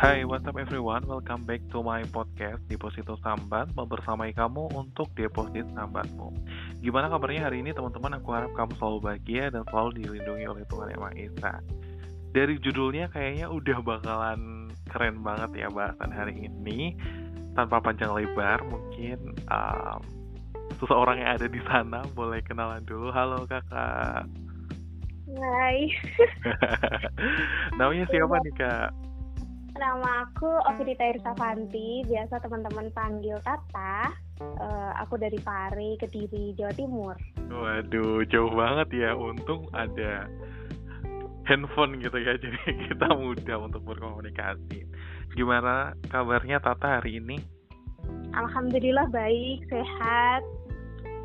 Hai, what's up everyone? Welcome back to my podcast Deposito Sambat. Membersamai kamu untuk deposit sambatmu. Gimana kabarnya hari ini teman-teman? Aku harap kamu selalu bahagia dan selalu dilindungi oleh Tuhan Yang Maha Esa. Dari judulnya kayaknya udah bakalan keren banget ya bahasan hari ini. Tanpa panjang lebar, mungkin um, seseorang yang ada di sana boleh kenalan dulu. Halo kakak. Hai, Namanya siapa nih kak? Nama aku Ovidita Irsavanti, biasa teman-teman panggil Tata. Eh, aku dari Pare, Kediri, Jawa Timur. Waduh, jauh banget ya. Untung ada handphone gitu ya, jadi kita mudah untuk berkomunikasi. Gimana kabarnya Tata hari ini? Alhamdulillah baik, sehat,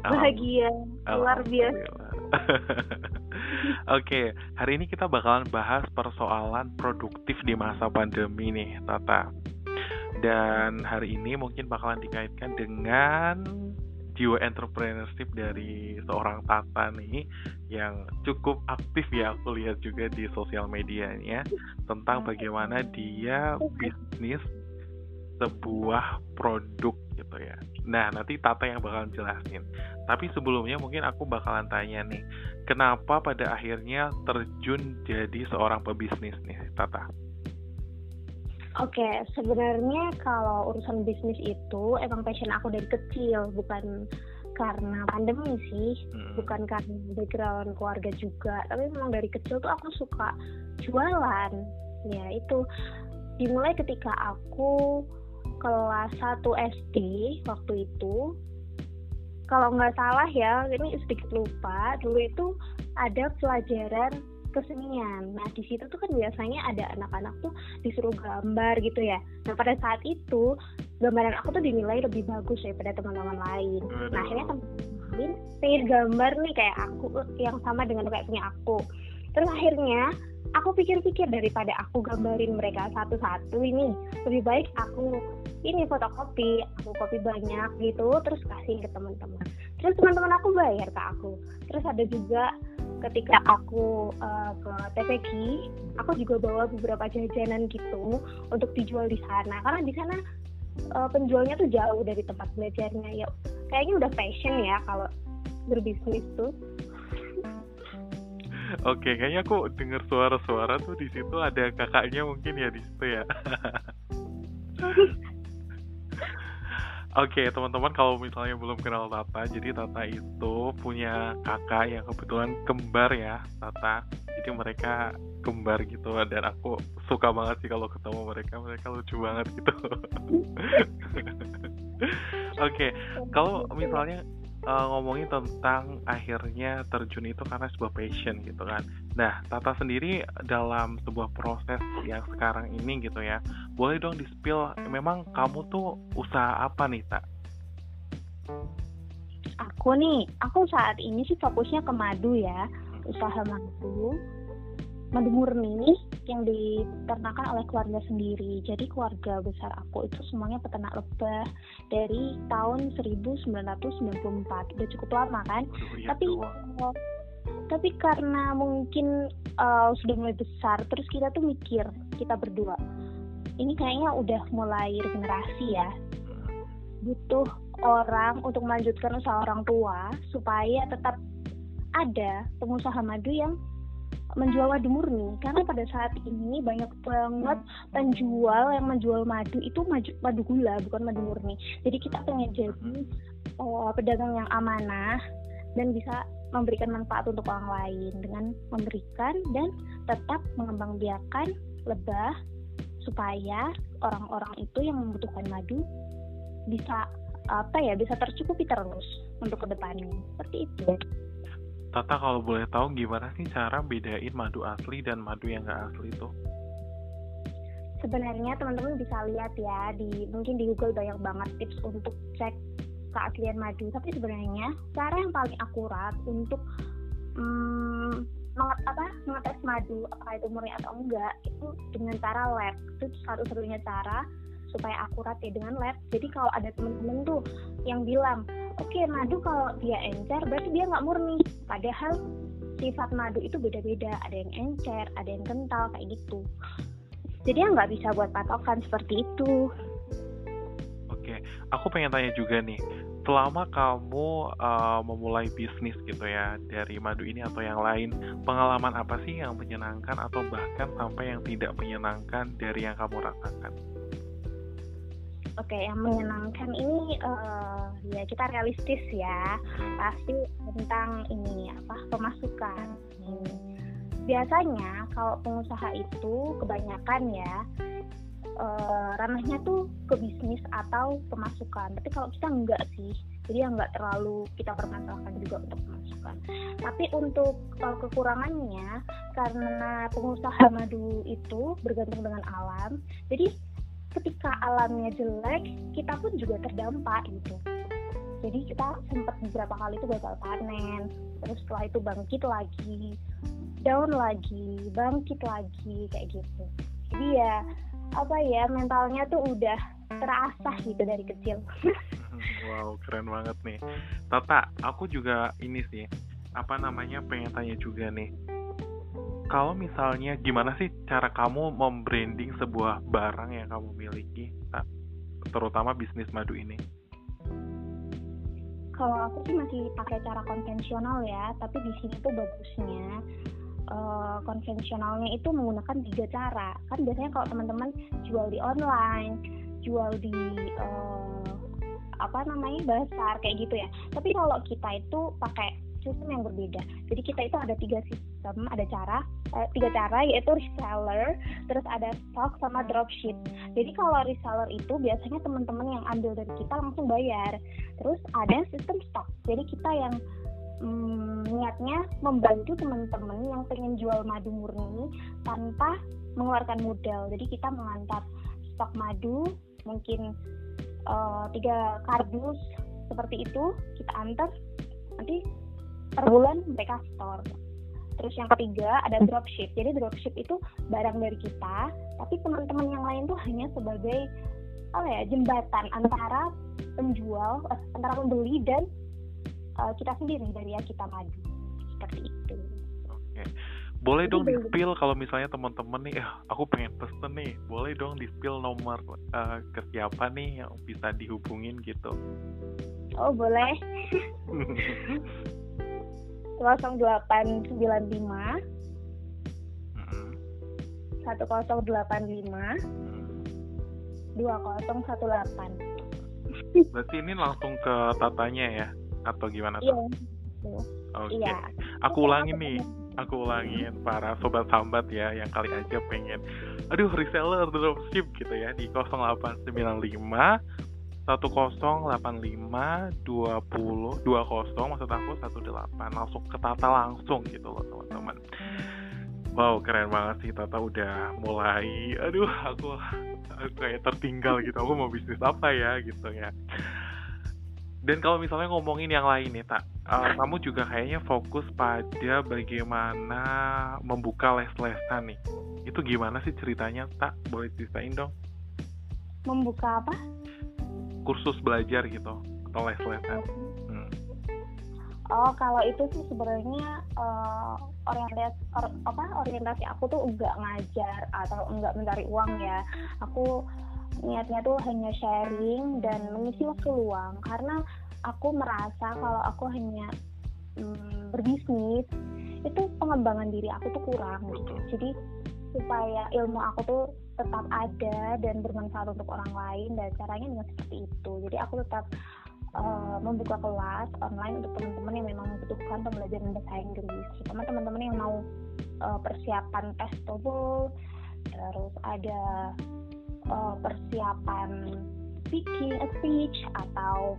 bahagia, luar biasa. Oke, hari ini kita bakalan bahas persoalan produktif di masa pandemi nih, Tata. Dan hari ini mungkin bakalan dikaitkan dengan jiwa entrepreneurship dari seorang Tata nih yang cukup aktif ya aku lihat juga di sosial medianya tentang bagaimana dia bisnis sebuah produk gitu ya. Nah, nanti Tata yang bakalan jelasin. Tapi sebelumnya mungkin aku bakalan tanya nih, kenapa pada akhirnya terjun jadi seorang pebisnis nih, Tata? Oke, sebenarnya kalau urusan bisnis itu emang passion aku dari kecil, bukan karena pandemi sih, hmm. bukan karena background keluarga juga, tapi memang dari kecil tuh aku suka jualan. Ya itu dimulai ketika aku kelas 1 SD waktu itu kalau nggak salah ya ini sedikit lupa dulu itu ada pelajaran kesenian. Nah di situ tuh kan biasanya ada anak-anak tuh disuruh gambar gitu ya. Nah pada saat itu gambaran aku tuh dinilai lebih bagus daripada teman-teman lain. Nah akhirnya teman-teman lain pengen gambar nih kayak aku yang sama dengan kayak punya aku. Terus akhirnya aku pikir-pikir daripada aku gambarin mereka satu-satu ini lebih baik aku ini fotokopi aku kopi banyak gitu terus kasih ke teman-teman. Terus teman-teman aku bayar ke aku. Terus ada juga ketika aku uh, ke TPQ aku juga bawa beberapa jajanan gitu untuk dijual di sana. Karena di sana uh, penjualnya tuh jauh dari tempat belajarnya. Ya kayaknya udah fashion ya kalau berbisnis tuh Oke, kayaknya aku dengar suara-suara tuh di situ ada kakaknya mungkin ya di situ ya. Oke, okay, teman-teman kalau misalnya belum kenal Tata, jadi Tata itu punya kakak yang kebetulan kembar ya, Tata. Jadi mereka kembar gitu dan aku suka banget sih kalau ketemu mereka, mereka lucu banget gitu. Oke, okay, kalau misalnya uh, ngomongin tentang akhirnya terjun itu karena sebuah passion gitu kan. Nah, Tata sendiri dalam sebuah proses yang sekarang ini gitu ya, boleh dong di spill memang kamu tuh usaha apa nih, Tak? Aku nih, aku saat ini sih fokusnya ke madu ya, usaha madu madu murni yang diternakan oleh keluarga sendiri. Jadi keluarga besar aku itu semuanya peternak lebah dari tahun 1994. Udah cukup lama kan? ya tapi uh, tapi karena mungkin uh, sudah mulai besar, terus kita tuh mikir kita berdua, ini kayaknya udah mulai regenerasi ya. Butuh orang untuk melanjutkan usaha orang tua supaya tetap ada pengusaha madu yang menjual madu murni. Karena pada saat ini banyak banget penjual yang menjual madu itu madu, madu gula bukan madu murni. Jadi kita pengen jadi uh, pedagang yang amanah dan bisa memberikan manfaat untuk orang lain dengan memberikan dan tetap mengembangbiakan lebah supaya orang-orang itu yang membutuhkan madu bisa apa ya bisa tercukupi terus untuk ke depannya. Seperti itu. Tata kalau boleh tahu gimana sih cara bedain madu asli dan madu yang nggak asli itu? Sebenarnya teman-teman bisa lihat ya di mungkin di Google banyak banget tips untuk cek keaslian madu. Tapi sebenarnya cara yang paling akurat untuk hmm, apa mengetes madu apakah itu murni atau enggak itu dengan cara lab. Itu satu-satunya cara supaya akurat ya dengan lab. Jadi kalau ada teman-teman tuh yang bilang oke okay, madu kalau dia encer berarti dia nggak murni. Padahal sifat madu itu beda-beda. Ada yang encer ada yang kental kayak gitu. Jadi ya nggak bisa buat patokan seperti itu. Oke aku pengen tanya juga nih. Selama kamu uh, memulai bisnis gitu ya dari madu ini atau yang lain pengalaman apa sih yang menyenangkan atau bahkan sampai yang tidak menyenangkan dari yang kamu rasakan Oke, yang menyenangkan ini uh, ya kita realistis ya, pasti tentang ini apa pemasukan. Hmm. Biasanya kalau pengusaha itu kebanyakan ya uh, ranahnya tuh ke bisnis atau pemasukan. Tapi kalau kita enggak sih, jadi enggak terlalu kita permasalahkan juga untuk pemasukan. Tapi untuk uh, kekurangannya karena pengusaha madu itu bergantung dengan alam, jadi ketika alamnya jelek kita pun juga terdampak gitu. Jadi kita sempat beberapa kali itu gagal panen terus setelah itu bangkit lagi down lagi bangkit lagi kayak gitu. Jadi ya apa ya mentalnya tuh udah terasa gitu dari kecil. Wow keren banget nih. Tata aku juga ini sih apa namanya pengen tanya juga nih kalau misalnya gimana sih cara kamu membranding sebuah barang yang kamu miliki, terutama bisnis madu ini? Kalau aku sih masih pakai cara konvensional ya, tapi di sini tuh bagusnya uh, konvensionalnya itu menggunakan tiga cara. Kan biasanya kalau teman-teman jual di online, jual di uh, apa namanya basar kayak gitu ya. Tapi kalau kita itu pakai sistem yang berbeda. Jadi kita itu ada tiga sistem, ada cara, eh, tiga cara yaitu reseller, terus ada stock sama dropship. Jadi kalau reseller itu biasanya teman-teman yang ambil dari kita langsung bayar. Terus ada sistem stock. Jadi kita yang hmm, niatnya membantu teman-teman yang pengen jual madu murni tanpa mengeluarkan modal. Jadi kita mengantar stok madu mungkin uh, tiga kardus seperti itu kita antar nanti per bulan mereka store. Terus yang ketiga ada dropship. Jadi dropship itu barang dari kita tapi teman-teman yang lain tuh hanya sebagai apa ya jembatan antara penjual eh, antara pembeli dan uh, kita sendiri dari yang kita maju. Seperti itu. Oke. Boleh dong di spill kalau misalnya teman-teman nih eh, aku pengen pesen nih. Boleh dong di spill nomor uh, ke siapa nih yang bisa dihubungin gitu. Oh boleh 0895 1085 2018 Berarti ini langsung ke tatanya ya atau gimana tuh? Iya. Oke. Okay. Iya. Aku ulangin nih. Aku ulangin para sobat sambat ya yang kali aja pengen aduh reseller dropship gitu ya di 0895 1085 20 20 maksud aku 18 langsung ke Tata langsung gitu loh teman-teman. Wow keren banget sih Tata udah mulai aduh aku, aku kayak tertinggal gitu aku mau bisnis apa ya gitu ya. Dan kalau misalnya ngomongin yang lain nih tak uh, kamu juga kayaknya fokus pada bagaimana membuka les-lesan nih. Itu gimana sih ceritanya tak boleh ceritain dong. Membuka apa kursus belajar gitu atau les-lesan? Hmm. Oh, kalau itu sih sebenarnya uh, orientasi or, apa orientasi aku tuh enggak ngajar atau enggak mencari uang ya. Aku niatnya tuh hanya sharing dan mengisi waktu luang karena aku merasa kalau aku hanya um, berbisnis itu pengembangan diri aku tuh kurang gitu. Jadi supaya ilmu aku tuh tetap ada dan bermanfaat untuk orang lain dan caranya dengan seperti itu. Jadi aku tetap uh, membuka kelas online untuk teman-teman yang memang membutuhkan pembelajaran bahasa Inggris. Terutama teman-teman yang mau uh, persiapan tes TOEFL terus ada uh, persiapan speaking a speech atau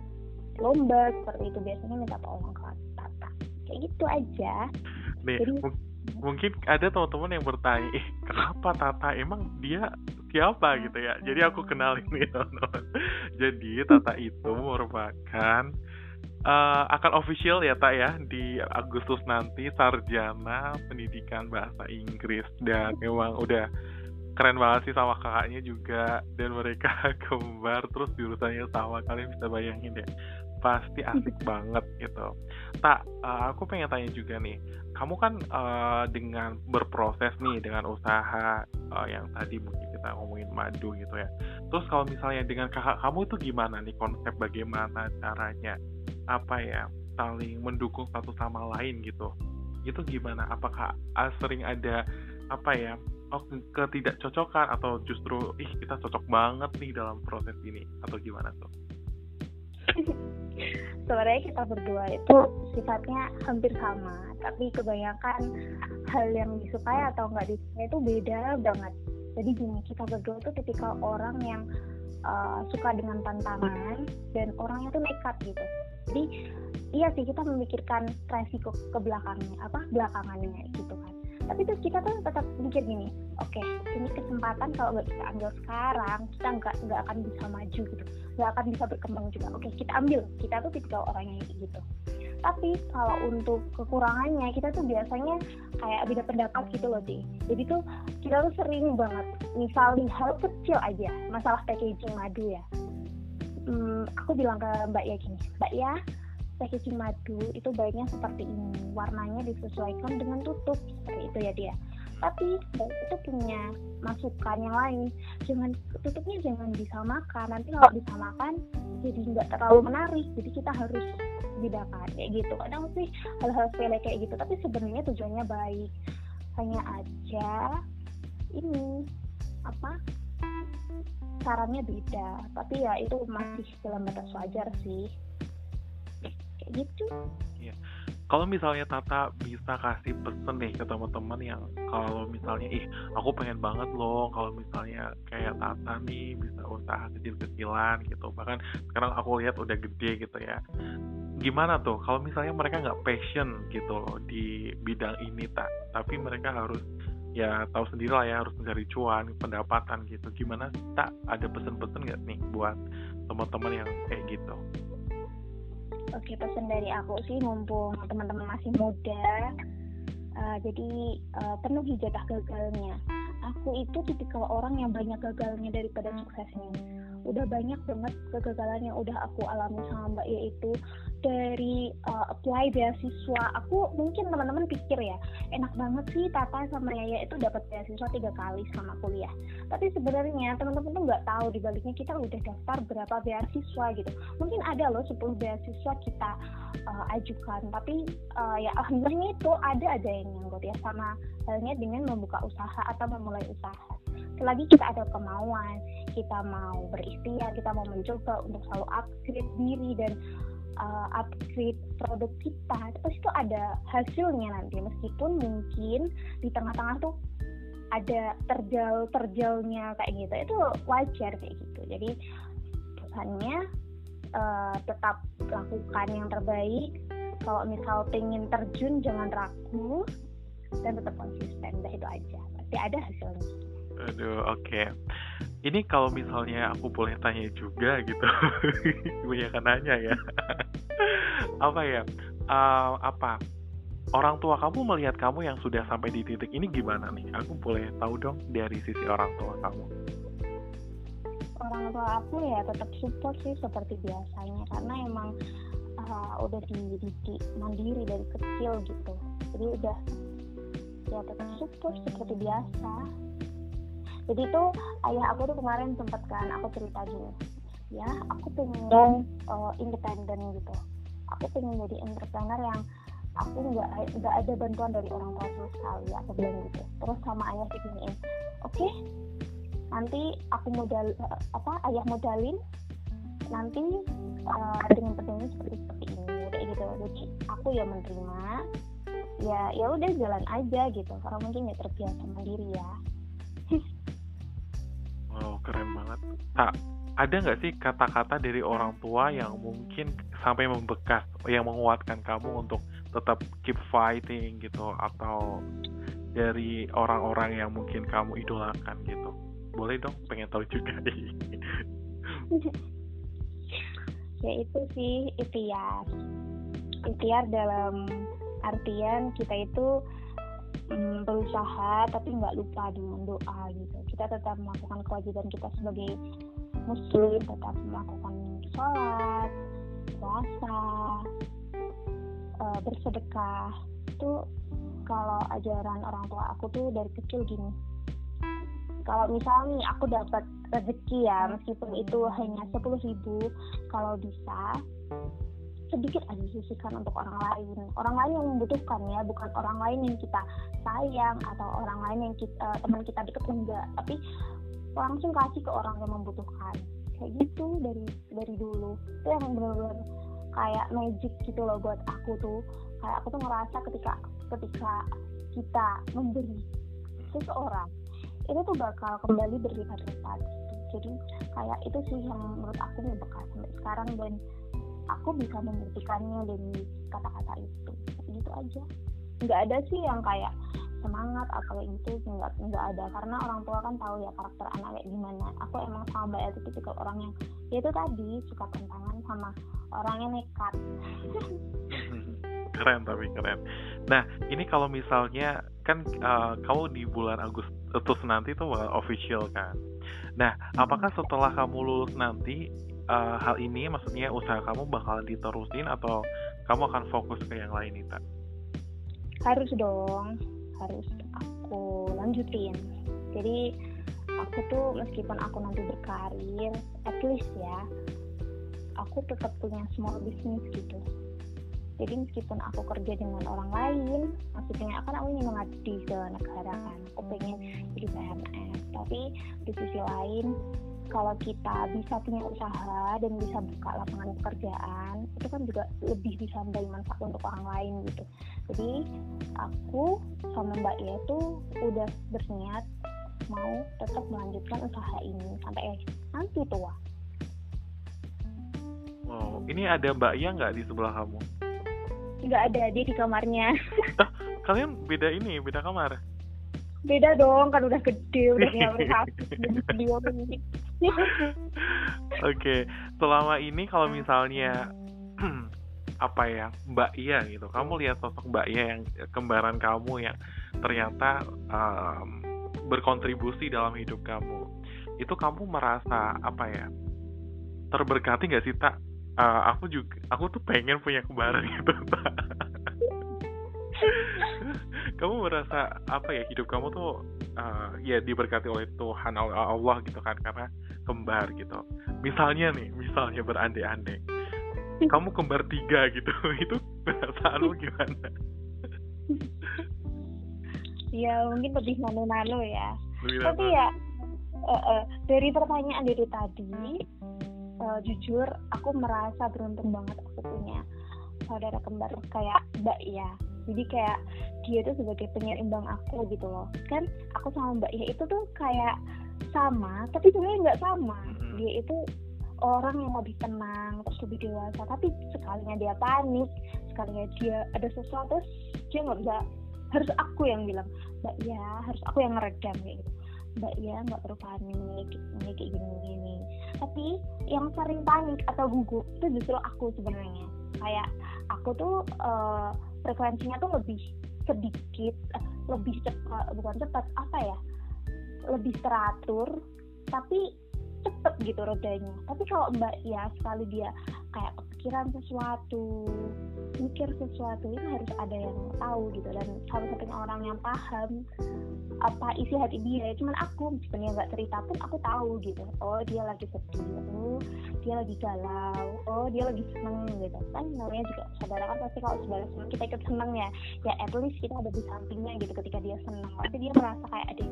lomba seperti itu. Biasanya minta tolong ke Tata kayak gitu aja. Jadi, mungkin ada teman-teman yang bertanya, eh kenapa Tata? Emang dia siapa? Gitu ya? Jadi aku kenalin nih teman-teman. Jadi Tata itu merupakan uh, akan official ya tak ya di Agustus nanti sarjana pendidikan bahasa Inggris. Dan memang udah keren banget sih sama kakaknya juga. Dan mereka kembar terus jurusannya sama kalian bisa bayangin ya pasti asik banget gitu. Tak, uh, aku pengen tanya juga nih, kamu kan uh, dengan berproses nih dengan usaha uh, yang tadi mungkin kita ngomongin madu gitu ya. Terus kalau misalnya dengan kakak kamu itu gimana nih konsep bagaimana caranya apa ya saling mendukung satu sama lain gitu? Itu gimana? Apakah uh, sering ada apa ya oh ketidakcocokan atau justru ih kita cocok banget nih dalam proses ini atau gimana tuh? Sebenarnya kita berdua itu sifatnya hampir sama, tapi kebanyakan hal yang disukai atau nggak disukai itu beda banget. Jadi gini, kita berdua tuh tipikal orang yang uh, suka dengan tantangan dan orangnya tuh nekat gitu. Jadi iya sih kita memikirkan resiko ke belakangnya, apa belakangannya gitu kan tapi terus kita tuh tetap mikir gini oke okay, ini kesempatan kalau nggak kita ambil sekarang kita nggak nggak akan bisa maju gitu nggak akan bisa berkembang juga. Oke okay, kita ambil. Kita tuh tipikal orangnya gitu. Tapi kalau untuk kekurangannya kita tuh biasanya kayak beda pendapat gitu loh sih jadi tuh kita tuh sering banget misal di hal kecil aja masalah packaging madu ya. Hmm, aku bilang ke mbak ya gini mbak ya packaging madu itu baiknya seperti ini. Warnanya disesuaikan dengan tutup seperti itu ya dia. Tapi itu punya masukan yang lain jangan tutupnya jangan disamakan nanti kalau disamakan jadi nggak terlalu menarik. Jadi kita harus bedakan kayak gitu. Kadang sih hal-hal sepele kayak gitu. Tapi sebenarnya tujuannya baik. Hanya aja ini apa caranya beda. Tapi ya itu masih dalam batas wajar sih gitu. Iya. Kalau misalnya Tata bisa kasih pesen nih ke teman-teman yang kalau misalnya ih aku pengen banget loh kalau misalnya kayak Tata nih bisa usaha kecil-kecilan gitu. Bahkan sekarang aku lihat udah gede gitu ya. Gimana tuh? Kalau misalnya mereka nggak passion gitu loh di bidang ini tak tapi mereka harus ya tahu sendiri lah ya harus mencari cuan pendapatan gitu. Gimana tak ada pesen-pesen nggak nih buat teman-teman yang kayak gitu Oke pesan dari aku sih mumpung teman-teman masih muda, uh, jadi uh, penuhi jatah gagalnya. Aku itu tipikal orang yang banyak gagalnya daripada suksesnya. Udah banyak banget kegagalan yang udah aku alami sama Mbak yaitu dari uh, apply beasiswa aku mungkin teman-teman pikir ya enak banget sih Tata sama Yaya itu dapat beasiswa tiga kali selama kuliah. Tapi sebenarnya teman-teman tuh nggak tahu dibaliknya kita udah daftar berapa beasiswa gitu. Mungkin ada loh 10 beasiswa kita uh, ajukan. Tapi uh, ya alhamdulillahnya itu ada aja yang nyangkut ya sama halnya dengan membuka usaha atau memulai usaha selagi kita ada kemauan kita mau berikhtiar kita mau mencoba untuk selalu upgrade diri dan uh, upgrade produk kita terus itu ada hasilnya nanti. Meskipun mungkin di tengah-tengah tuh ada terjal terjalnya kayak gitu itu wajar kayak gitu. Jadi pesannya uh, tetap lakukan yang terbaik. Kalau misal pengen terjun jangan ragu dan tetap konsisten. Dah itu aja. Pasti ada hasilnya aduh oke. Okay ini kalau misalnya aku boleh tanya juga gitu. Banyak nanya ya. Apa ya? Uh, apa? Orang tua kamu melihat kamu yang sudah sampai di titik ini gimana nih? Aku boleh tahu dong dari sisi orang tua kamu. Orang tua aku ya tetap support sih seperti biasanya. Karena emang uh, udah dididik mandiri dari kecil gitu. Jadi udah ya tetap support seperti biasa jadi itu ayah aku tuh kemarin sempet kan aku cerita gini ya aku pengen uh, independen gitu. Aku pengen jadi entrepreneur yang aku nggak nggak ada bantuan dari orang tua sama sekali aku bilang gitu. Terus sama ayah diginiin oke okay, nanti aku modal uh, apa ayah modalin nanti uh, dengan perjanjian seperti seperti ini kayak gitu. Jadi aku ya menerima ya ya udah jalan aja gitu. Karena mungkin ya terbiasa mandiri ya Wow, keren banget. Tak, ada nggak sih kata-kata dari orang tua yang mungkin sampai membekas, yang menguatkan kamu untuk tetap keep fighting gitu, atau dari orang-orang yang mungkin kamu idolakan gitu? Boleh dong, pengen tahu juga ya itu sih ikhtiar. Ikhtiar dalam artian kita itu mm, berusaha tapi nggak lupa dengan doa gitu. Kita tetap melakukan kewajiban kita sebagai muslim tetap melakukan sholat puasa uh, bersedekah. Itu kalau ajaran orang tua aku tuh dari kecil gini. Kalau misalnya aku dapat rezeki ya meskipun itu hanya sepuluh ribu kalau bisa sedikit aja sisihkan untuk orang lain. Orang lain yang membutuhkan ya bukan orang lain yang kita sayang atau orang lain yang kita, uh, teman kita deket enggak. Tapi langsung kasih ke orang yang membutuhkan. Kayak gitu dari dari dulu. Itu yang benar-benar kayak magic gitu loh buat aku tuh. Kayak aku tuh ngerasa ketika ketika kita memberi seseorang itu tuh bakal kembali berlipat-lipat jadi kayak itu sih yang menurut aku membekas sampai sekarang dan aku bisa membuktikannya dari kata-kata itu. Gitu aja. Nggak ada sih yang kayak semangat atau kayak gitu nggak nggak ada. Karena orang tua kan tahu ya karakter anak kayak gimana. Aku emang sama mbak itu tipikal orang yang ya itu tadi suka tantangan sama orang yang nekat. Keren tapi keren. Nah ini kalau misalnya kan uh, kamu di bulan Agustus nanti tuh official kan? Nah apakah setelah kamu lulus nanti uh, hal ini maksudnya usaha kamu bakal diterusin atau kamu akan fokus ke yang lain Ita? Harus dong, harus aku lanjutin. Jadi aku tuh meskipun aku nanti berkarir, at least ya, aku tetap punya small business gitu. Jadi meskipun aku kerja dengan orang lain, maksudnya akan aku ingin mengabdi ke negara kan, aku pengen jadi PNS. Tapi di sisi lain, kalau kita bisa punya usaha dan bisa buka lapangan pekerjaan itu kan juga lebih bisa memberi manfaat untuk orang lain gitu jadi aku sama Mbak Ia tuh udah berniat mau tetap melanjutkan usaha ini sampai eh, nanti tua Wow, ini ada Mbak Ia nggak di sebelah kamu? Nggak ada, dia di kamarnya. Ah, kalian beda ini, beda kamar? Beda dong, kan udah gede, udah punya satu, Oke, selama ini kalau misalnya apa ya Mbak Iya gitu, kamu lihat sosok Mbak Iya yang kembaran kamu yang ternyata um, berkontribusi dalam hidup kamu, itu kamu merasa apa ya terberkati nggak sih tak? Uh, aku juga, aku tuh pengen punya kembaran gitu kamu merasa apa ya hidup kamu tuh uh, ya diberkati oleh Tuhan Allah gitu kan karena kembar gitu. Misalnya nih misalnya berandai-andai. Kamu kembar tiga gitu itu perasaan lu gimana? Ya mungkin lebih nano-nano ya. Lebih tapi ya uh, uh, dari pertanyaan dari tadi uh, jujur aku merasa beruntung banget aku punya saudara kembar kayak Mbak ya. Jadi kayak dia tuh sebagai penyeimbang aku gitu loh. Kan aku sama Mbak ya itu tuh kayak sama tapi sebenarnya nggak sama. Dia itu orang yang lebih tenang terus lebih dewasa. Tapi sekalinya dia panik sekalinya dia ada sesuatu dia nggak bisa harus aku yang bilang mbak ya harus aku yang ngeredam kayak gitu. Mbak ya nggak perlu panik ini kayak gini gini tapi yang sering panik atau gugup itu justru aku sebenarnya. Kayak aku tuh uh, frekuensinya tuh lebih sedikit lebih cepat bukan cepat apa ya lebih teratur tapi cepet gitu rodanya. Tapi kalau mbak ya sekali dia kayak kepikiran sesuatu mikir sesuatu itu harus ada yang tahu gitu. Dan satu-satunya orang yang paham apa isi hati dia. Cuman aku meskipun dia nggak cerita pun aku tahu gitu. Oh dia lagi sedih oh dia lagi galau. Oh dia lagi seneng gitu. Kan namanya juga saudara kan pasti kalau saudara kita ikut seneng ya. Ya at least kita ada di sampingnya gitu ketika dia seneng. Pasti dia merasa kayak ada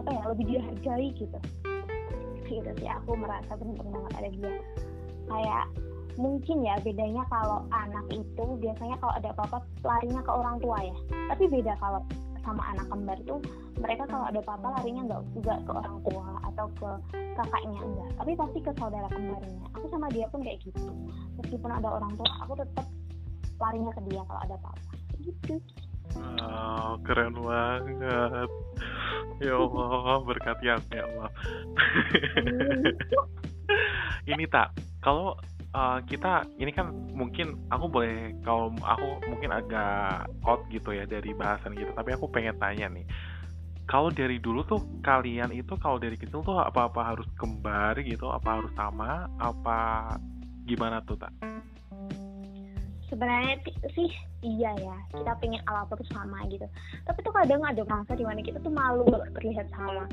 apa ya lebih dihargai gitu. Gitu sih aku merasa beruntung banget ada dia. Kayak mungkin ya bedanya kalau anak itu biasanya kalau ada apa-apa larinya ke orang tua ya. Tapi beda kalau sama anak kembar tuh mereka kalau ada apa-apa larinya nggak nggak ke orang tua atau ke kakaknya enggak. Tapi pasti ke saudara kembarnya. Aku sama dia pun kayak gitu. Meskipun ada orang tua aku tetap larinya ke dia kalau ada apa-apa. Gitu. Oh, keren banget. Ya Allah, berkati aku ya Allah. ini tak, kalau uh, kita ini kan mungkin aku boleh kalau aku mungkin agak out gitu ya dari bahasan gitu, tapi aku pengen tanya nih. Kalau dari dulu tuh kalian itu kalau dari kecil tuh apa-apa harus kembar gitu, apa harus sama, apa gimana tuh tak? sebenarnya sih iya ya kita pengen ala apa tuh sama gitu tapi tuh kadang ada masa di mana kita tuh malu terlihat sama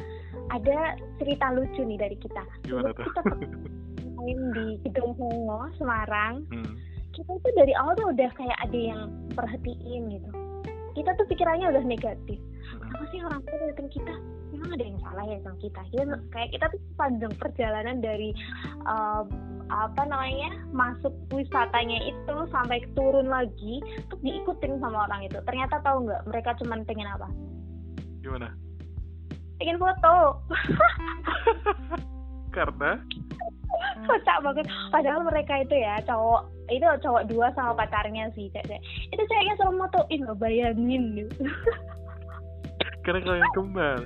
ada cerita lucu nih dari kita Gimana tuh? kita main di Gedung Hongo Semarang. Hmm. kita tuh dari awal tuh udah kayak ada yang perhatiin gitu. Kita tuh pikirannya udah negatif. Hmm. apa sih orang tua ngeliatin kita? Memang ada yang salah ya sama kita? Kita kayak kita tuh panjang perjalanan dari uh, apa namanya masuk wisatanya itu sampai turun lagi tuh diikutin sama orang itu. Ternyata tahu nggak mereka cuma pengen apa? Gimana? Pengen foto. Karena kocak banget. Padahal mereka itu ya cowok itu cowok dua sama pacarnya sih cewek itu ceweknya selalu motoin lo bayangin gitu karena kalian kembar.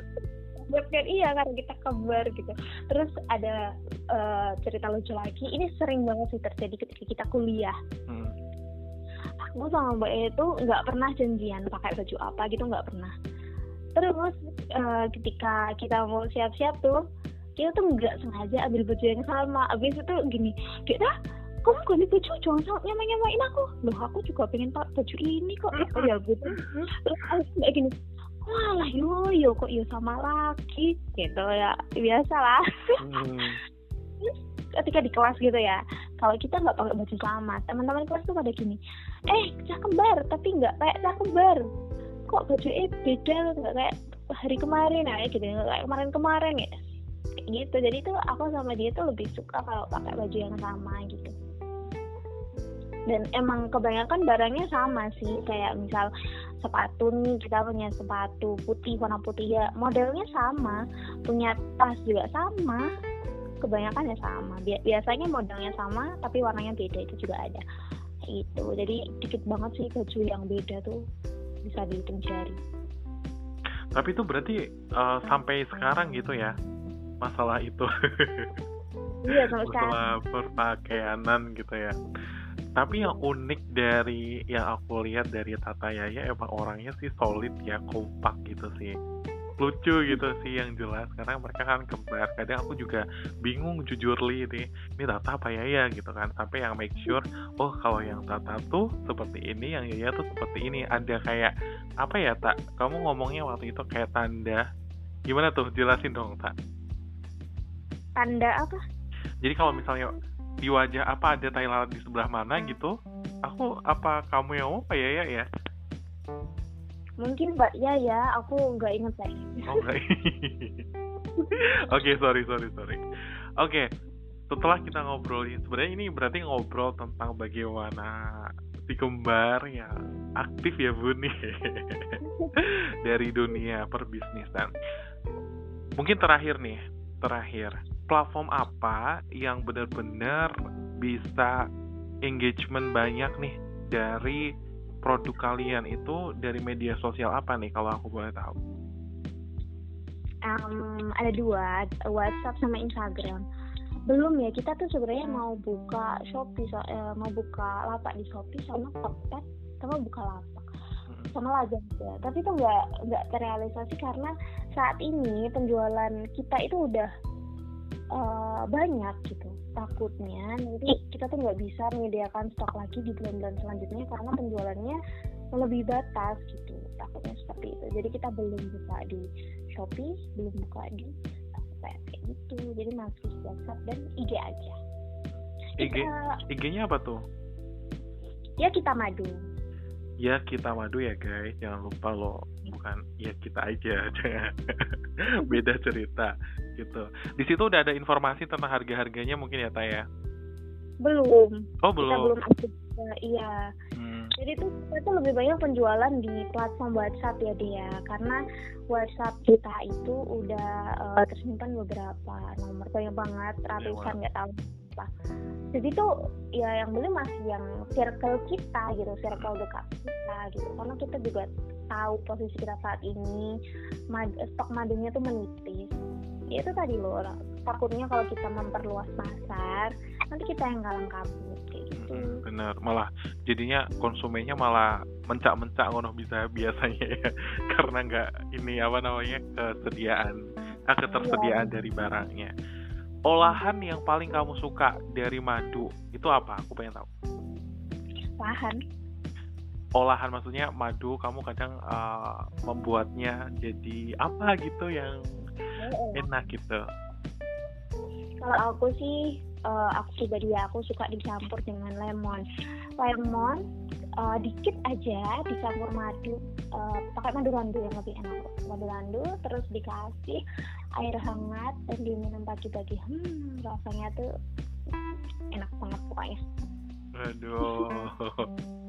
Kan iya karena kita kembar gitu. Terus ada uh, cerita lucu lagi. Ini sering banget sih terjadi ketika kita kuliah. Hmm. aku sama mbak E itu nggak pernah janjian pakai baju apa gitu nggak pernah. Terus uh, ketika kita mau siap-siap tuh kita tuh nggak sengaja ambil baju yang sama. Abis itu gini kita kamu ganti baju? Jangan sama nyamain nyamain aku. Loh aku juga pengen pakai baju ini kok. Oh ya gitu terus kayak gini wah yo yo kok yo sama laki gitu ya biasa lah. Hmm. ketika di kelas gitu ya kalau kita nggak pakai baju sama teman-teman kelas tuh pada gini eh cah kembar tapi nggak kayak cah kembar. Kok baju eh beda nggak kayak hari kemarin ya gitu nggak kayak kemarin-kemarin ya. kayak gitu. Jadi tuh aku sama dia tuh lebih suka kalau pakai baju yang sama gitu. Dan emang kebanyakan barangnya sama sih. Kayak misal sepatu nih kita punya sepatu putih warna putih ya. Modelnya sama punya tas juga sama. Kebanyakan ya sama. Biasanya modelnya sama tapi warnanya beda. Itu juga ada. Itu jadi dikit banget sih baju yang beda tuh bisa dihitung jari. Tapi itu berarti uh, sampai sekarang gitu ya masalah itu. Iya sampai masalah perpakaianan gitu ya. Tapi yang unik dari yang aku lihat dari Tata Yaya emang orangnya sih solid ya kompak gitu sih. Lucu gitu sih yang jelas karena mereka kan kembar. Kadang aku juga bingung jujur li ini ini Tata apa Yaya gitu kan. Sampai yang make sure oh kalau yang Tata tuh seperti ini yang Yaya tuh seperti ini. Ada kayak apa ya tak kamu ngomongnya waktu itu kayak tanda. Gimana tuh? Jelasin dong tak tanda apa? Jadi kalau misalnya di wajah apa ada tai lalat di sebelah mana gitu aku apa kamu yang mau pak ya ya ya? Mungkin mbak ya ya aku nggak inget saya oh, oke okay, sorry sorry sorry. Oke okay. setelah kita ngobrolin sebenarnya ini berarti ngobrol tentang bagaimana si kembar yang aktif ya bu nih. Dari dunia perbisnisan. Mungkin terakhir nih terakhir platform apa yang benar-benar bisa engagement banyak nih dari produk kalian itu dari media sosial apa nih kalau aku boleh tahu? Um, ada dua, WhatsApp sama Instagram. Belum ya, kita tuh sebenarnya mau buka Shopee, so, eh, mau buka lapak di Shopee sama Tokped, sama buka lapak hmm. sama Lazada. Tapi itu nggak nggak terrealisasi karena saat ini penjualan kita itu udah uh, banyak gitu. Takutnya nanti kita tuh nggak bisa menyediakan stok lagi di bulan-bulan selanjutnya karena penjualannya lebih batas gitu. Takutnya seperti itu. Jadi kita belum buka di Shopee belum buka di kayak gitu. Jadi masih WhatsApp dan IG aja. IG IG-nya apa tuh? Ya kita madu. Ya kita madu ya guys. Jangan lupa loh bukan ya kita aja beda cerita gitu. Di situ udah ada informasi tentang harga harganya mungkin ya Taya? Belum. Oh belum kita belum. aktif iya. Hmm. jadi tuh kita tuh lebih banyak penjualan di platform WhatsApp ya dia karena WhatsApp kita itu udah uh, tersimpan beberapa nomor. Banyak banget ratusan nggak tahu apa. Jadi tuh ya yang beli masih yang circle kita gitu circle dekat kita gitu. Karena kita juga tahu posisi kita saat ini mad stok madunya tuh menipis. Ya itu tadi loh takutnya kalau kita memperluas pasar nanti kita yang galang kabut kayak gitu. Hmm, bener. Malah jadinya konsumennya malah mencak-mencak ngono bisa biasanya ya. Karena nggak ini apa namanya kesediaan. Ah, ketersediaan iya. dari barangnya olahan yang paling kamu suka dari madu itu apa? Aku pengen tahu. olahan olahan maksudnya madu kamu kadang uh, membuatnya jadi apa gitu yang enak gitu kalau aku sih uh, aku pribadi ya aku suka dicampur dengan lemon lemon uh, dikit aja dicampur madu uh, pakai madu randu yang lebih enak. Madu randu terus dikasih air hangat dan diminum pagi-pagi. Hmm rasanya tuh enak banget pokoknya. Aduh.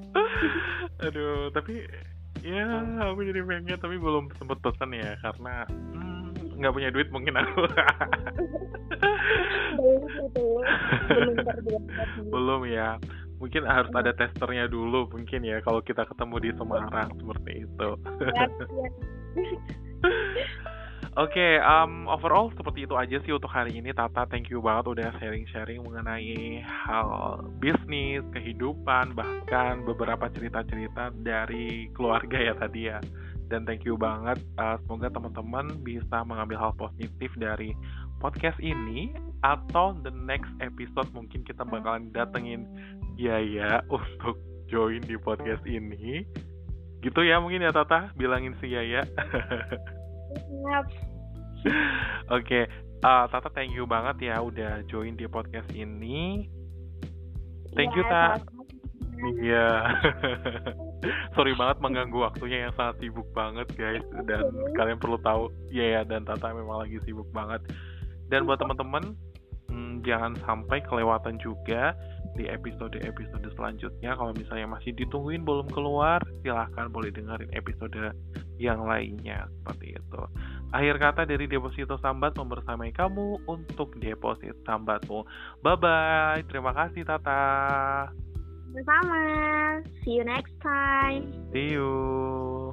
Aduh tapi ya aku jadi pengen tapi belum sempet pesan ya karena hmm, nggak hmm, punya duit mungkin aku. Belum ya mungkin harus ada testernya dulu mungkin ya kalau kita ketemu di Semarang seperti itu Oke, okay, um, overall seperti itu aja sih untuk hari ini. Tata, thank you banget udah sharing-sharing mengenai hal bisnis, kehidupan, bahkan beberapa cerita-cerita dari keluarga ya tadi ya. Dan thank you banget. Uh, semoga teman-teman bisa mengambil hal positif dari podcast ini atau the next episode mungkin kita bakalan datengin Yaya untuk join di podcast ini. Gitu ya mungkin ya Tata, bilangin si Yaya. Oke, okay. uh, Tata thank you banget ya udah join di podcast ini. Thank you, iya, Ta. Iya. Sorry banget mengganggu waktunya yang sangat sibuk banget, guys. Dan kalian perlu tahu, ya ya dan Tata memang lagi sibuk banget. Dan buat teman-teman, hmm, jangan sampai kelewatan juga di episode-episode selanjutnya. Kalau misalnya masih ditungguin belum keluar, silahkan boleh dengerin episode yang lainnya seperti itu. Akhir kata dari Deposito Sambat membersamai kamu untuk deposit sambatmu. Bye bye. Terima kasih Tata. Sama-sama. See you next time. See you.